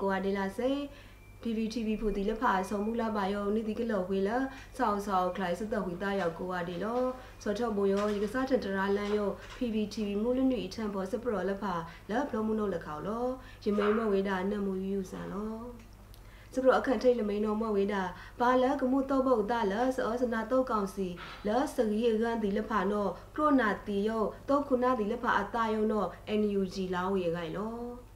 ကိုအဒေလာစေ PPTV ဖူတီလဖာဆုံမှုလာပါယောနိတိကလောဝေလာဆောက်ဆောက်ခလိုက်စတဲ့ဝိသားရောက်ကိုအဒေလောစောထောဘိုယောဒီကစားတတရာလန်ယော PPTV မူလနွီအထံပေါ်စပရောလဖာလက်ဘလမှုနုလက်ခေါလောယမိမဝေဒာနတ်မူယူဆန်လောစပရအခန့်ထိတ်လမိန်တော်မဝေတာဘာလကမှုတော့ဘုတ်တာလစောစနာတော့ကောင်စီလစရီရန်ဒီလဖာနောခရိုနာတီယောတော့ခုနာဒီလဖာအတာယောနော NUG လာဝေခိုင်လော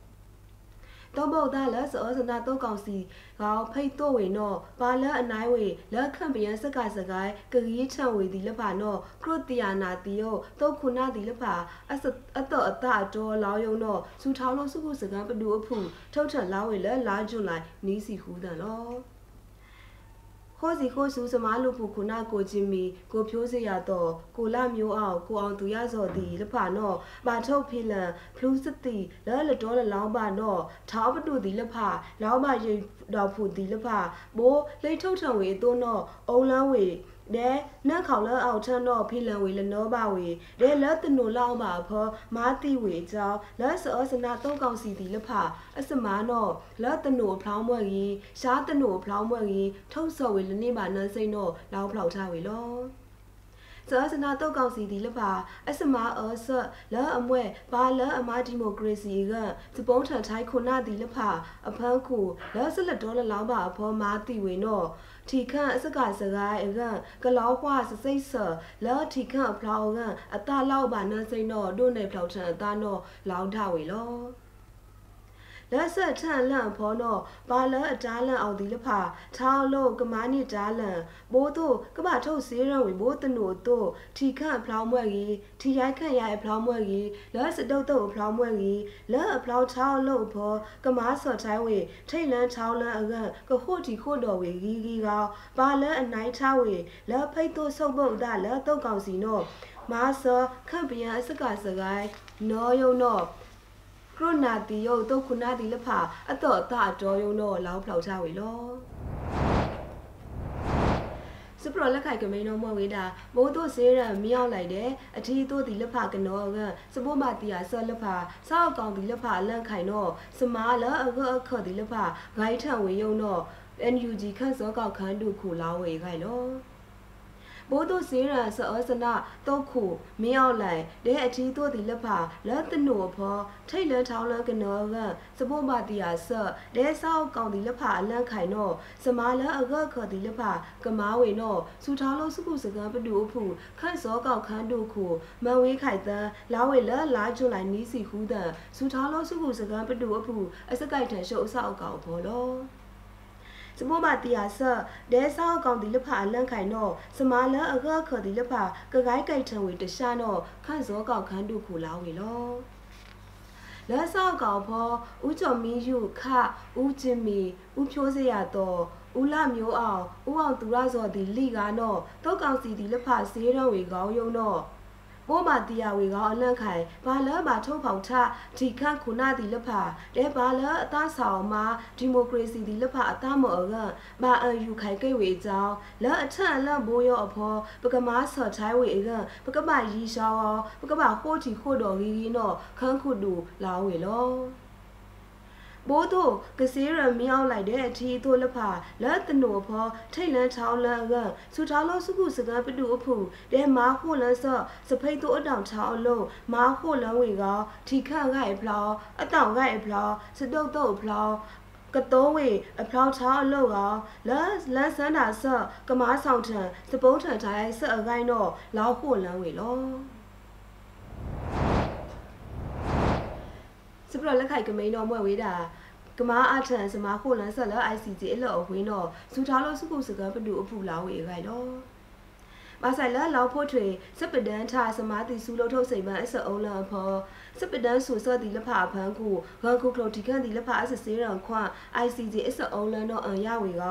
တော့ဘုတ်သားလက်စောစနာတော့ကောင်စီကောဖိတ်တော့ဝေနောပါလက်အနိုင်ဝေလက်ခန့်ပယံစကစကိုင်းကကြီးချံဝေဒီလက်ဖာနောခရတီယာနာတီယောတော့ခုနာဒီလက်ဖာအစအတော့အတာတော်လောင်းယုံနောစူထောင်းလို့စုခုစကံပဒူအဖုထုတ်ထလာဝေလက်လာကျွလိုက်နီးစီဟူတန် လောခိုးစီခိုးစုစမားလူဖူခုနာကိုချင်းမီကိုဖြိုးစရာတော့ကိုလာမျိုးအောင်ကိုအောင်သူရစော်ဒီလဖာနော့ပါထုတ်ဖိလန်ဖလူးစတိလဲလတော်လလောင်းပါနော့ထောင်းပတူဒီလဖာလောင်းပါရေတော်ဖူဒီလဖာဘိုးလိတ်ထုတ်ထံဝေသွန်းနော့အုံလန်းဝေ ဒဲနက်ခေါလအောက်ထနောဖိလန်ဝေလနောပါဝေဒဲလတ်တနုလောင်းပါဖောမာတိဝေကြောင်းလက်စောစနာတုံးကောင်စီဒီလဖအစမာနောလတ်တနုဖလောင်းမွက်ကြီးရှားတနုဖလောင်းမွက်ကြီးထုတ်စော်ဝေလနေပါနန်းစိန်နောလောင်းဖလောက်ထားဝေလော ဇာစနာတုတ်ကောင်စီဒီလပါအစမအောဆလာအမွဲဘာလာအမဒီမိုကရေစီကစပုံးထန်ထိုင်းခုနာဒီလပါအဖန်းခုလာစလက်ဒေါ်လာလောင်းပါအဖောမာတီဝေနောထီခန့်အစကစကိုင်းအကကလောက်ခွာစစိတ်ဆလာထီခန့်ဖလောက်ကအတလောက်ပါနန်းစိန်တော့တို့နေဖလောက်ထန်အသားတော့လောင်းထဝေလော လက်ဆက်ထန်လန့်ဖောနောဘာလအတားလန့်အောင်ဒီလဖာထောင်းလို့ကမားနိတားလန့်ဘိုးတို့ကပထုတ်စေးရဝေဘိုးတနုတို့ထီခန့်ဖလောင်းမွက်ကြီးထီရိုက်ခန့်ရိုက်ဖလောင်းမွက်ကြီးလက်စတုတ်တုတ်ဖလောင်းမွက်ကြီးလက်အဖလောင်းထောင်းလို့ဖောကမားစော်တိုင်းဝေထိတ်လန်းထောင်းလန်းအကန့်ကခုတ်တီခုတ်တော်ဝေကြီးကြီးကောဘာလအနိုင်ထားဝေလက်ဖိတ်တို့ဆုပ်ပုတ်ဒါလက်တုတ်ကောင်စီနောမာဆောခန့်ပြန်အစကစကိုင်းနောယုံနော ခရနာတီယုတ်တုတ်ခုနာတီလဖအတော့တာတော်ယုံတော့လောင်းဖလောက်ချဝေလောစပရလက်ခိုက်ကမိန်တော်မဝေတာမိုးတို့စေးရမြောက်လိုက်တယ်အထီးတို့ဒီလက်ဖကနောကစပိုးမတီယာဆောလက်ဖစောက်ကောင်ဒီလက်ဖလန့်ခိုင်တော့စမားလအခအခဒီလက်ဖဂိုင်းထံဝေယုံတော့ NUG ခန့်စောကောက်ခန်းတို့ခုလောင်းဝေခိုင်လော ဘိုးတို့စေးရန်စောစနာတုတ်ခုမင်းအောင်လိုက်တဲ့အထီးတို့ဒီလက်ဖလက်တနုဖောထိတ်လန်းထောင်းလန်းကနောကစပိုးမတီယာဆော့တဲ့ဆောက်ကောင်ဒီလက်ဖအလန့်ခိုင်တော့စမားလအကခဒီလက်ဖကမားဝေတော့စူထားလို့စုခုစကံပတူအဖူခန့်စောကောက်ခန်းတို့ခုမန်ဝေးခိုင်တန်းလာဝေလလာကျွလိုက်နီးစီခူးတန်စူထားလို့စုခုစကံပတူအဖူအစကိုက်ထန်ရှုပ်အဆောက်အကောင်ဘောလော စမိုးမတီယာဆဒဲဆောက်ကောင်ဒီလဖာလန့်ခိုင်တော့စမာလန်အကခဒီလဖာကကိုင်းကိုက်ထံဝေတရှာတော့ခန့်စောကောက်ခန်းတို့ခုလောင်းဝေလောလက်ဆောက်ကောင်ဖောဦးကျော်မီယူခဦးကျင်မီဦးဖြိုးစရာတော့ဦးလမျိုးအောင်ဦးအောင်သူရစော်ဒီလိကားတော့တောက်ကောင်စီဒီလက်ဖဈေးရောင်းဝေကောင်းယုံတော့ ပိုးမတီယာဝေကောအလန့်ခိုင်ဘာလဘာထုံဖောင်ထဒီခန့်ခုနာဒီလဖတဲဘာလအသားဆောင်မှာဒီမိုကရေစီဒီလဖအသားမော်ကဘာအန်ယူခိုင်ကိတ်ဝေကြောင်းလက်အထက်လန့်ဘိုးရောအဖောပကမားဆော်ချိုင်းဝေကပကပရီရှောင်းပကပဟိုတီခိုတော်ကြီးနော်ခန်းခုတူလာဝေလော ဘိုးတို့ကစေးရမြောက်လိုက်တဲ့အထီတို့လဖလက်တနိုဖောထိတ်လန်းချောင်းလန်းကစူထောင်းလို့စုခုစကပတူအဖူတဲမာခုလန်းဆော့စဖိတ်တို့အတောင်ချောင်းအလုံးမာခုလန်းဝေကထီခန့်ခိုင်ဖလောင်းအတောင်ခိုင်ဖလောင်းစတုတ်တုတ်ဖလောင်းကတိုးဝေအဖလောက်ချောင်းအလုတ်အောင်လန်လန်ဆန်းတာဆော့ကမားဆောင်ထံစပုံးထံတိုင်းဆော့အကိုင်းတော့လောက်ဖို့လန်းဝေလော စပရလက်ခိုက်ကမိန်တော်မွဲဝေးတာကမားအထန်စမာခိုလန်ဆက်လ ICJ အလောအဝင်းတော့စူထားလို့စုခုစကပတူအဖူလာဝေခိုင်တော့ မဆိုင်လာလောက်ဖို့ထွေစပဒန်ထစမာတိစူလို့ထုတ်စိမ်မအစအုံးလန်ဖောစပဒန်ဆူဆော့ဒီလဖအဖန်းခုဂန်ခုကလိုဒီကန်ဒီလဖအစစေးရန်ခွန် ICJ အစအုံးလန်တော့အန်ရဝေက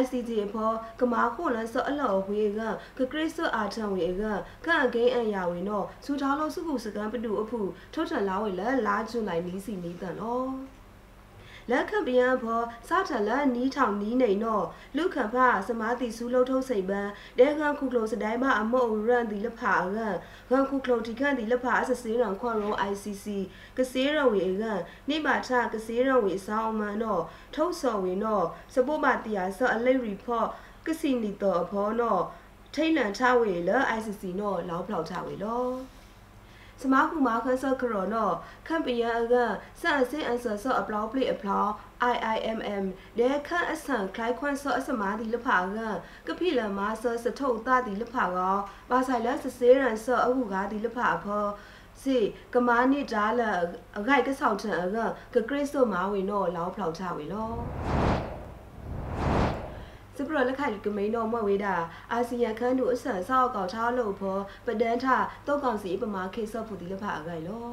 ICJ ဖောကမာခိုလန်ဆော့အလောဝေကကကရစ်ဆော့အာထန်ဝေကကန်အကိန်းအန်ရဝေနော်စူထားလို့စုခုစကန်ပတူအဖူထုတ်ထန်လာဝေလဲလာကျွနိုင်နီးစီနီးတန်နော် လက်ခပယံဖောစာထလန်နီးထောင်နီးနေနောလူခဖစမာတိစုလုံးထုံးစိတ်ပန်းဒဲခန်ခုကလိုစတိုင်းမအမောရန်ဒီလဖာရန်ခန်ခုကလိုတီခန်ဒီလဖာအစစေရန်ခွန်ရော ICC ကစေရဝေရန်နိဘာထကစေရဝေစောင်းမန်နောထုံးစော်ဝေနောစပုတ်မတီယာဆော့အလိတ် report ကစီနီတော်အဖောနောထိတ်နန်ချဝေလ ICC နောလောက်ဖောက်ချဝေလော สมาคุมาคันเซอร์กรอนอคันเปียအကဆန်စင်အန်ဆာဆော့အပလောပလိအပလော IIMM ဒဲခန့်အဆန်ခလိုက်ခွန်ဆော့အစမာဒီလဖာကကပိလမာဆော့စထုတ်တာဒီလဖာကောဘာဆိုင်လစစေးရန်ဆော့အခုကားဒီလဖာဖောစီကမာနိဒါလအခိုက်ကဆောက်ထန်အကကကရစ်ဆိုမာဝင်တော့လောက်ဖောက်ချဝေလော စပရလက်ခိုင်ကမိန်တော်မွက်ဝေးတာအာဆီယံခန်းတို့အဆန်ဆောက်ကောက်ထားလို့ဖောပဒန်းထတောက်ကောင်စီပမာခေဆော့ဖူဒီလဖာအခိုင်လော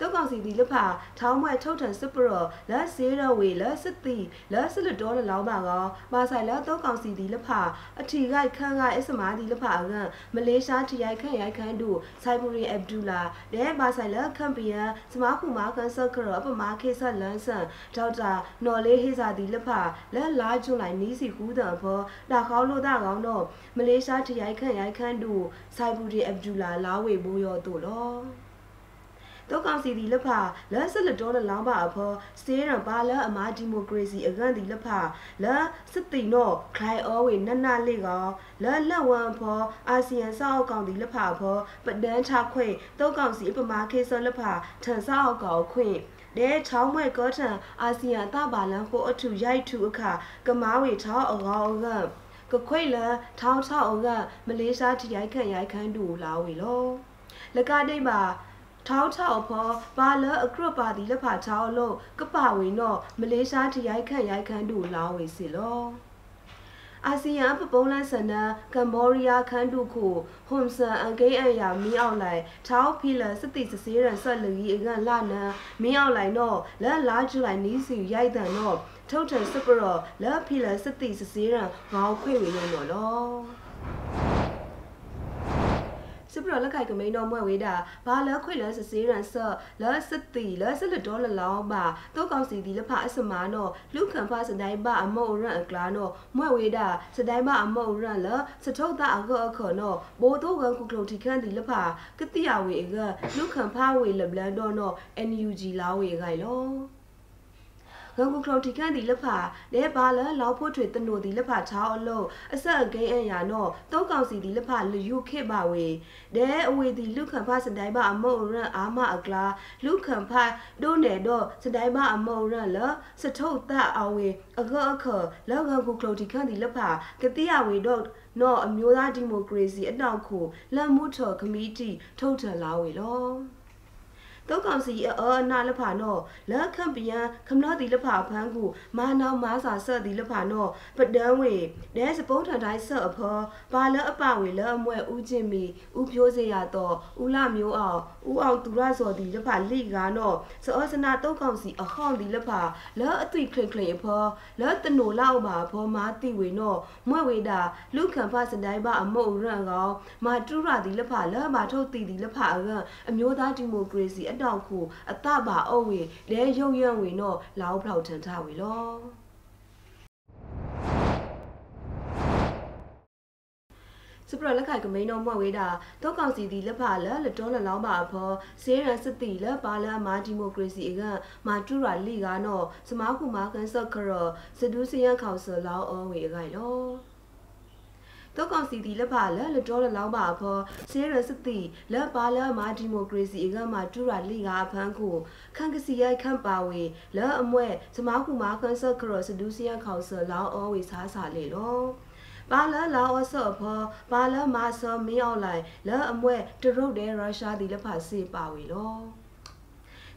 တောက်ကောင်စီဒီလဖာထောင်းမွဲထုတ်ထန်စပရလက်စေးရဝေလက်စတိလက်စလတော်လောင်းပါကောမာဆိုင်လက်တောက်ကောင်စီဒီလဖာအထီခိုက်ခန်းကအစမာဒီလဖာကမလေးရှားထီရိုက်ခန့်ရိုက်ခန်းတို့ဆိုင်ဘူရီအဗ်ဒူလာလဲမာဆိုင်လက်ကမ်ပီယံစမာခုမာကန်ဆာကရပမာခေဆာလန်ဆန်ဒေါက်တာနော်လေးဟေစာဒီလဖာလက်လာကျွလိုက်နီးစီကူးတဲ့ဘောဒါခေါလို့တာကောင်းတော့မလေးရှားထီရိုက်ခန့်ရိုက်ခန်းတို့ဆိုင်ဘူရီအဗ်ဒူလာလာဝေဘိုးရောတို့လော တောကောင်စီဒီလက်ဖာလက်စလတော်လောင်းပါအဖောစတေးရန်ပါလအမာဒီမိုကရေစီအကန်ဒီလက်ဖာလက်စတိနောခလိုင်အောဝေနနလေးကောလက်လက်ဝမ်ဖောအာဆီယံစောက်ကောင်ဒီလက်ဖာဖောပဒန်းချခွေတောကောင်စီပမာခေဆလက်ဖာထန်စောက်ကောင်ခွင့်တဲချောင်းမွဲကောထံအာဆီယံတပါလန်ကိုအထူရိုက်ထူအခါကမားဝေချောင်းအကောကကခွေလထောင်းချောင်းကမလေးရှားထရိုက်ခန့်ရိုက်ခန်းတူလာဝေလောလကဒိတ်ပါ ထောင်းချောက်ဖောဘာလအကရပါဒီလက်ဖာချောက်လို့ကပဝေနောမလေးရှားထရိုက်ခန့်ရိုက်ခန့်တူလာဝေစီလောအာဆီယံပပုံးလန်စနကမ္ဘောဒီးယားခန်းတုခုဟွန်ဆန်အဂိအန်ယာမီအောင်လိုက်ထောက်ဖီလစတိစစေးရန်ဆက်လူကြီးအကလနန်မီအောင်လိုက်တော့လက်လာကျလိုက်နီးစီရိုက်တန်တော့ထုတ်ထန်စပရောလက်ဖီလစတိစစေးရန်ငေါခွေဝေလို့နော်လော စပရလက်ခိုက်ကမိန်တော်မွဲ့ဝေးတာဘာလခွေလစစေးရန်ဆော့လစတိလစလဒေါ်လလောင်းပါတောကောင်စီဒီလဖအစမာနောလူခံဖစဒိုင်ဘာအမောရန်အကလာနောမွဲ့ဝေးတာစဒိုင်ဘာအမောရန်လစထုတ်တာအခောခောနောဘိုတိုကန်ကုကလိုတီခန်ဒီလဖကတိယဝေကလူခံဖဝေလဘလန်ဒေါ်နော NUG လာဝေဂိုင်လော ဂုံကုကလောတီကန်ဒီလက်ဖာလဲဘာလလောက်ဖို့ထွေတနိုဒီလက်ဖာချောင်းအလို့အဆက်အကိန်းအရာနောတောကောင်စီဒီလက်ဖာလူယူခေပါဝေဒဲအဝေဒီလူခံဖစတိုင်ဘာအမောရန်အာမအကလာလူခံဖဒိုနေတော့စတိုင်ဘာအမောရန်လစထုတ်တအဝေအခောအခလောက်ဂုံကုကလောတီကန်ဒီလက်ဖာကတိယဝေတော့နော်အမျိုးသားဒီမိုကရေစီအတောက်ကိုလက်မှုထော်ကမတီထုတ်ထလာဝေလော တောကောင်စီအောနာလဖာနောလက်ခမ်ပီယံခမနောဒီလဖာဖန်းကူမာနောမာစာဆော့ဒီလဖာနောပဒန်းဝေဒဲစပုံးထန်တိုင်းဆော့အဖောပါလအပဝေလအမွဲဦးချင်းမီဦးဖြိုးစေရတော့ဦးလမျိုးအောင်ဦးအောင်သူရစော်ဒီလဖာလိကာနောစောစနာတောကောင်စီအခေါင်ဒီလဖာလောအသွိခလင်ခလင်အဖောလောတနိုလောက်ပါဖောမာတိဝေနောမွဲဝေတာလူခံဖစတိုင်းပါအမုတ်ရန်ကောင်မာတူရဒီလဖာလောမာထုတ်တီဒီလဖာအမျိုးသားဒီမိုကရေစီအတောက်ခုအတပါအုပ်ဝေလဲရုပ်ရံဝေနောလောက်ဖောက်ထန်ထဝေလောစပရလက်ခိုက်ကမိန်တော်မွက်ဝေးတာတောကောင်စီဒီလက်ဖာလလတော်လလောင်းပါဖောစေရန်စတိလပါလမာဒီမိုကရေစီအကမာတူရာလီကနောစမာခုမာကန်ဆခရစဒူစီယန်ကောင်ဆယ်လောင်းအောဝေးခိုင်လော တောကောင်စီဒီလက်ပါလလတော်လလောင်းပါဖောဆေရစတိလက်ပါလမာဒီမိုကရေစီအကမှာတူရာလိကအဖန်းကိုခန့်ကစီရိုက်ခန့်ပါဝေလက်အမွဲစမခုမာကန်ဆာကရစဒူစီယန်ခေါဆာလောင်းအောဝေစားစာလေလောပါလလာအဆော့ဖောပါလမာဆောမင်းအောင်လိုက်လက်အမွဲတရုတ်တဲ့ရုရှားဒီလက်ဖာစေပါဝေလော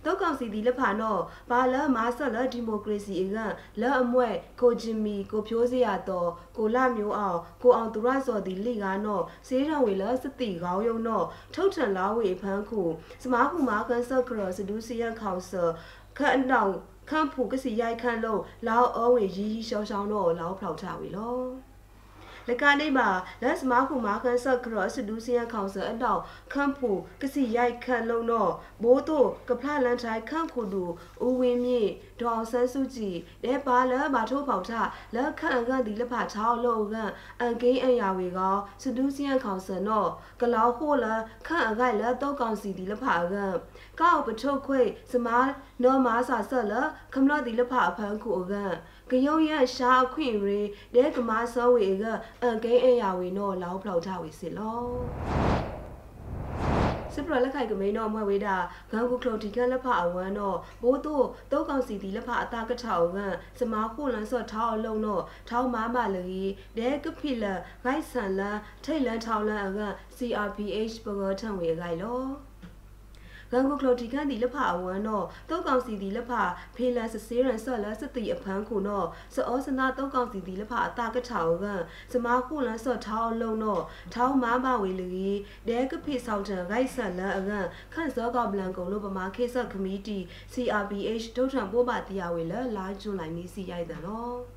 တောက်ကောင်စီဒီလက်ဖာနော်ဘာလမာဆက်လဒီမိုကရေစီအကလက်အမွဲကိုဂျင်မီကိုဖြိုးစရာတော့ကိုလမျိုးအောင်ကိုအောင်သူရစော်ဒီလိကနော်စေးရံဝေလစတိကောင်းယုံနော်ထုတ်ထန်လာဝေဖန်းခုစမားခုမာကန်ဆော့ကရစဒူစီယန်ကောင်ဆာခန့်တောင်ခန့်ဖူကစီရိုက်ခန့်လို့လောက်အဝေရီရီရှောင်းရှောင်းတော့လောက်ဖောက်ချဝေလော လကနေမှာလက်စမာခုမာခန်ဆက်ကရော့စဒူစီယန်ကောင်ဆယ်အတော့ခန့်ဖို့ကစီရိုက်ခန့်လုံးတော့ဘိုးတို့ကဖလန်ထိုင်ခန့်ခုသူဦးဝင်းမြင့်ဒေါအောင်ဆန်းစုကြည်တဲပါလဘာထိုးပေါထလက်ခန့်ကန်ဒီလက်ဖာချောင်းလုံးကန်အန်ကိန်းအရာဝေကောစဒူးစီယန်ခေါဆန်တော့ကလောက်ဟိုလခန့်အကိုက်လက်တော့ကောင်စီဒီလက်ဖာကန်ကောက်ပထုတ်ခွေစမားနော်မာစာဆက်လခမလဒီလက်ဖာအဖန်းခုကန် ကယုံရရှာအခွင့်ရေဒဲကမာစောဝေကအန်ကိန်းအရာဝေနော်လောက်ဖောက်ထဝေစီလောစပရလက်ခိုက်ကမိန်တော့မွဲဝေးတာဂန်ကူကလော်တီကန်လက်ဖအဝမ်းတော့ဘိုးတို့တောကောင်စီဒီလက်ဖအတာကထောက်ကန်စမာခုလန်စော့ထောက်အလုံးတော့ထောက်မာမလီဒဲကဖိလဂိုက်ဆန်လန်ထိတ်လန်ထောက်လန်အကန် CRPH ပကောထံဝေဂိုင်လော ဂန်ကိုကလိုတီကန်ဒီလက်ဖအဝမ်းတော့တောက်ကောင်စီဒီလက်ဖဖေလန်စစေးရန်ဆော့လစတိအဖန်းခုတော့စောစနာတောက်ကောင်စီဒီလက်ဖအတာကထောက်ကန်စမာခုလန်ဆော့ထောက်လုံးတော့ထောက်မာမဝေလီဒဲကဖိဆောက်တန်ဂိုက်ဆန်လန်အကန်ခန့်စောကဘလန်ကုံလို့ပမာခေဆက်ခမီတီ CRPH ဒုထံပိုးပါတရားဝေလလာကျွန်လိုက်မီစီရိုက်တယ်နော်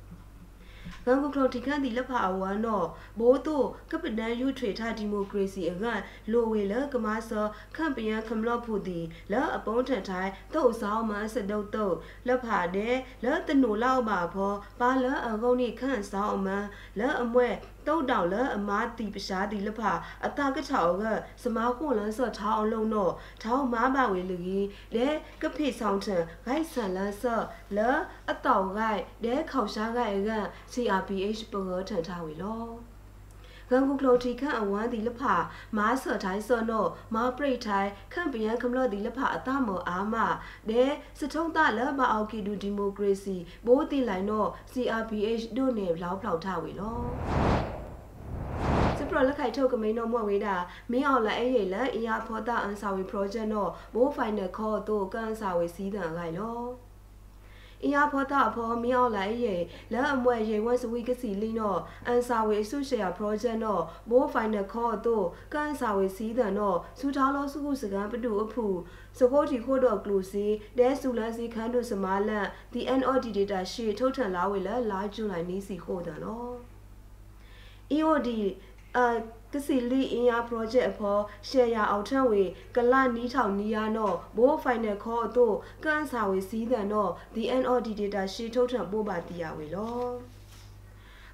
ဂန်ကိုကလိုတီကန်ဒီလက်ဖအဝမ်းတော့ဘိုးတို့ကပဒန်ယူထွေထဒီမိုကရေစီအကလိုဝေလကမဆောခန့်ပယံခမလော့ဖူဒီလောအပုံးထန်ထိုင်တုတ်ဆောင်မစတုတ်တုတ်လက်ဖာတဲ့လောတနူလောက်ပါဖောပါလအကုန်းနိခန့်ဆောင်အမန်လောအမွဲတုတ်တောင်လအမားတီပရှားတီလဖအတာကချောကစမားခွန်လန်းဆော့ထောင်းအလုံးတော့ထောင်းမားပါဝေလူကြီးလဲကဖိဆောင်ထန်ဂိုက်ဆန်လန်းဆော့လအတောင်ဂိုက်လဲခေါရှားဂိုက်က CRPH ပေါ်ထန်ထားဝေလောဂန်ကူကလိုတီခန့်အဝမ်းဒီလဖမားဆော့တိုင်းဆော့နော့မာပရိတ်ထိုင်ခန့်ပယံကမလော့ဒီလဖအတမောအာမဒဲစထုံးတလမအောက်ကီဒူဒီမိုကရေစီဘိုးတီလိုက်နော့ CRPH တို့နေလောက်ဖောက်ထားဝေလောပရလက်ခိုက်ထုတ်ကမိန်တော့မွက်ဝေးတာမင်းအောင်လက်အဲ့ရလက်အရာဖောတာအန်စာဝေ project တော့ဘိုး final call တို့ကန်စာဝေစီးတန်ခိုင်လော အင်အားဖောတာအဖောမြောက်လိုက်ရဲ့လက်အမွဲရေဝဲစဝီကစီလင်းတော့အန်စာဝေအစုရှယ်ယာ project တော့ဘိုး final call တို့ကန်စာဝေစီးတန်တော့စူထားလို့စုခုစကန်ပတူအဖူစခိုးတီခိုးတော့ကလူစီဒဲဆူလန်စီခန်းတို့စမာလန် the NOD data ရှေထုတ်ထန်လာဝေလက်လာကျွလိုက်နေစီခိုးတယ်နော် EOD အာ ကစီလီအင်ယာ project အဖော်ရှယ်ယာအောင်ထံဝေကလနီးထောင်နီးယာနော့ဘိုး final call တို့ကန်စာဝေစီးတန်တော့ the NOD data ရှေ့ထုတ်ထံပို့ပါတီးရဝေလော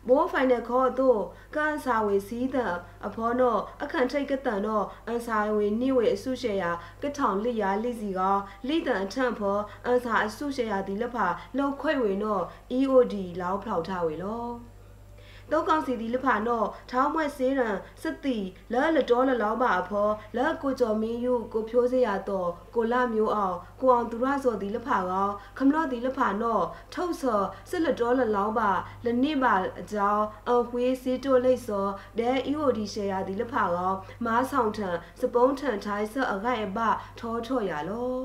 ဘိုး final call တို့ကန်စာဝေစီးတန်အဖော်တော့အခန့်ထိတ်ကတန်တော့အန်စာဝေနိဝေအစုရှယ်ယာကထောင်လိယာလိစီကလိတန်အထန့်ဖော်အန်စာအစုရှယ်ယာဒီလက်ဖာလောက်ခွဲဝေတော့ EOD လောက်ဖောက်ထားဝေလော တောကောင်စီဒီလဖာနောထောင်းမွဲ့စေးရန်စတိလဲလတော်လလောင်းပါအဖောလဲကိုကျော်မင်းယူကိုဖြိုးစေရတော့ကိုလာမျိုးအောင်ကိုအောင်သူရစောဒီလဖာကောခမလော့ဒီလဖာနောထုတ်စောစစ်လတော်လလောင်းပါလနစ်ပါအကြောင်းအဝေးစေးတိုလိတ်စောဒဲ EOD ရှယ်ယာဒီလဖာကောမားဆောင်ထံစပုံးထံထိုင်းဆော့အခိုက်အပထောထော်ရလော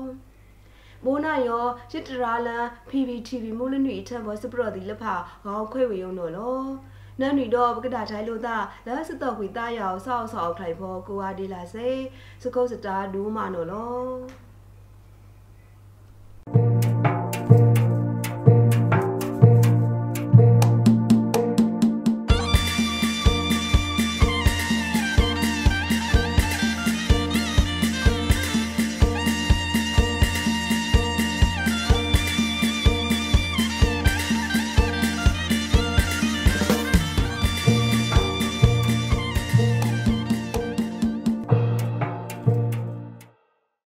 မိုးနာယောရစ်တရာလန် PVTV မိုးလနွီထံဘောစပရော်ဒီလဖာခေါခွေဝေယုံနော်လော နန်နီတော့ပကဒါထိုင်လို့သာလာစတော့ခွေတာယောက်ဆောက်ဆောက်ခိုင်ဖို့ကိုဝါဒီလာစေစကုတ်စတာဒူးမနော်လော